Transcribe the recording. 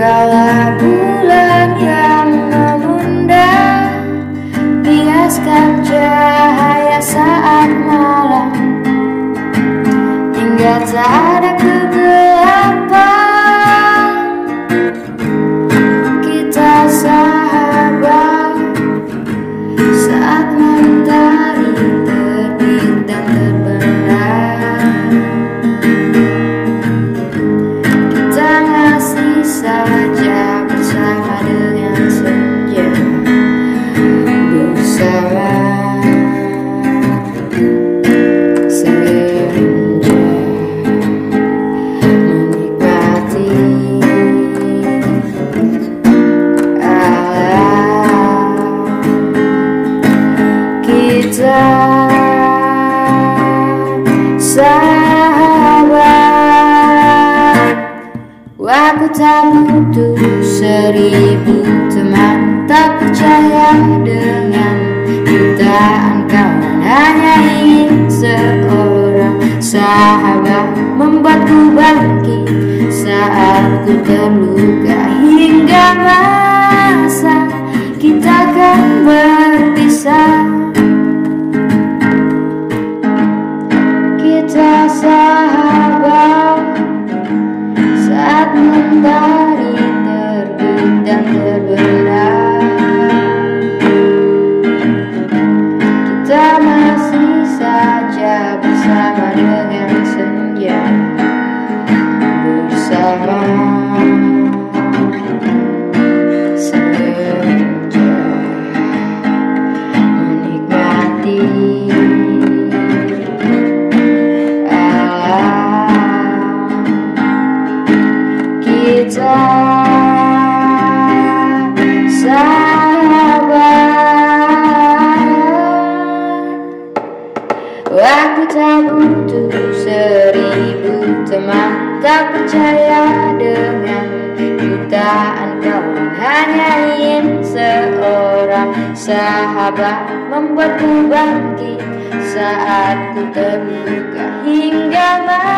Segala bulan yang memunda Biaskan cahaya saat malam. Hingga tak ada sahabat Aku tak butuh seribu teman Tak percaya dengan jutaan kawan Hanya ingin seorang sahabat Membuatku bangkit saat ku terluka Hingga masa Aku tak butuh seribu teman. Tak percaya dengan jutaan kawan. Hanya ingin seorang sahabat Membuatku bangkit saat ku terluka Hingga masa